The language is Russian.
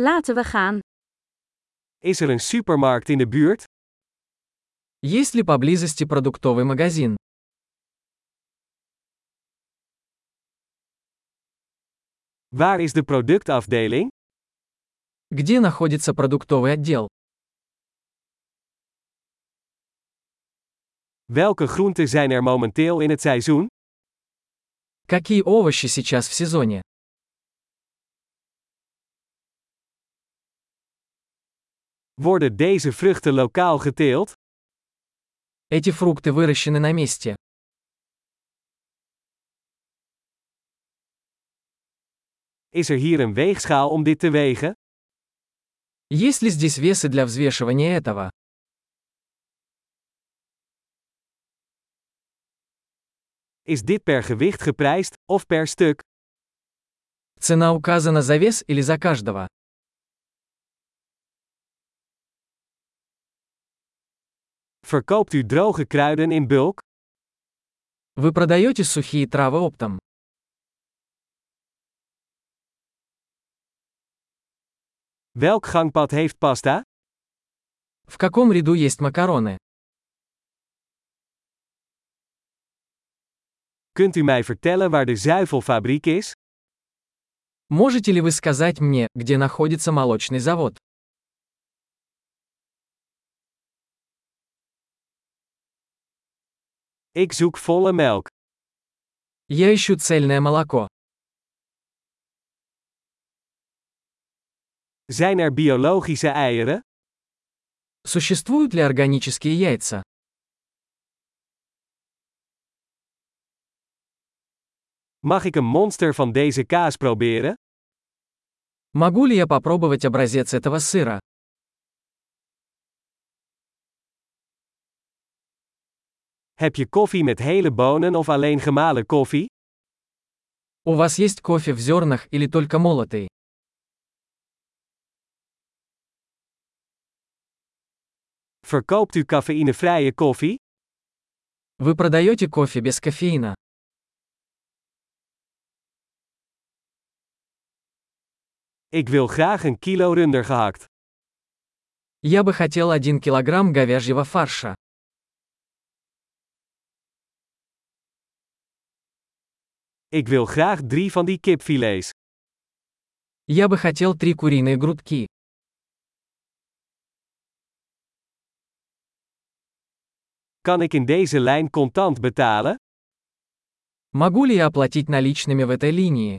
Laten we gaan. Is er een supermarkt in de buurt? Есть ли поблизости продуктовый магазин? Waar is de productafdeling? Где находится продуктовый отдел? Welke groenten zijn er momenteel in het seizoen? Какие овощи сейчас в сезоне? Worden deze vruchten lokaal geteeld? Эти фрукты выращены на месте. Is er hier een weegschaal om dit te wegen? Есть ли здесь весы для взвешивания этого? Is dit per gewicht geprijsd, of per stuk? Цена указана за вес или за каждого? Verkoopt u droge kruiden in bulk? Вы продаете сухие травы оптом. Welk gangpad heeft pasta? В каком ряду есть макароны? Kunt u mij vertellen waar de zuivelfabriek is? Можете ли вы сказать мне, где находится молочный завод? Ik zoek volle melk. Я ищу цельное молоко. Zijn er biologische eieren? Существуют ли органические яйца? Mag ik een monster van deze kaas proberen? Могу ли я попробовать образец этого сыра? Heb je koffie met hele bonen of alleen gemalen koffie? У вас есть кофе в зернах или только молотый? Verkoopt u cafeïnevrije koffie? Вы продаете кофе без кофеина? Ik wil graag een kilo runder gehakt. Я бы хотел 1 килограмм говяжьего фарша. Ik wil graag drie van die kipfilets. Я бы хотел 3 куриные грудки. Kan ik in deze lijn contant betalen? Могу ли я оплатить наличными в этой линии?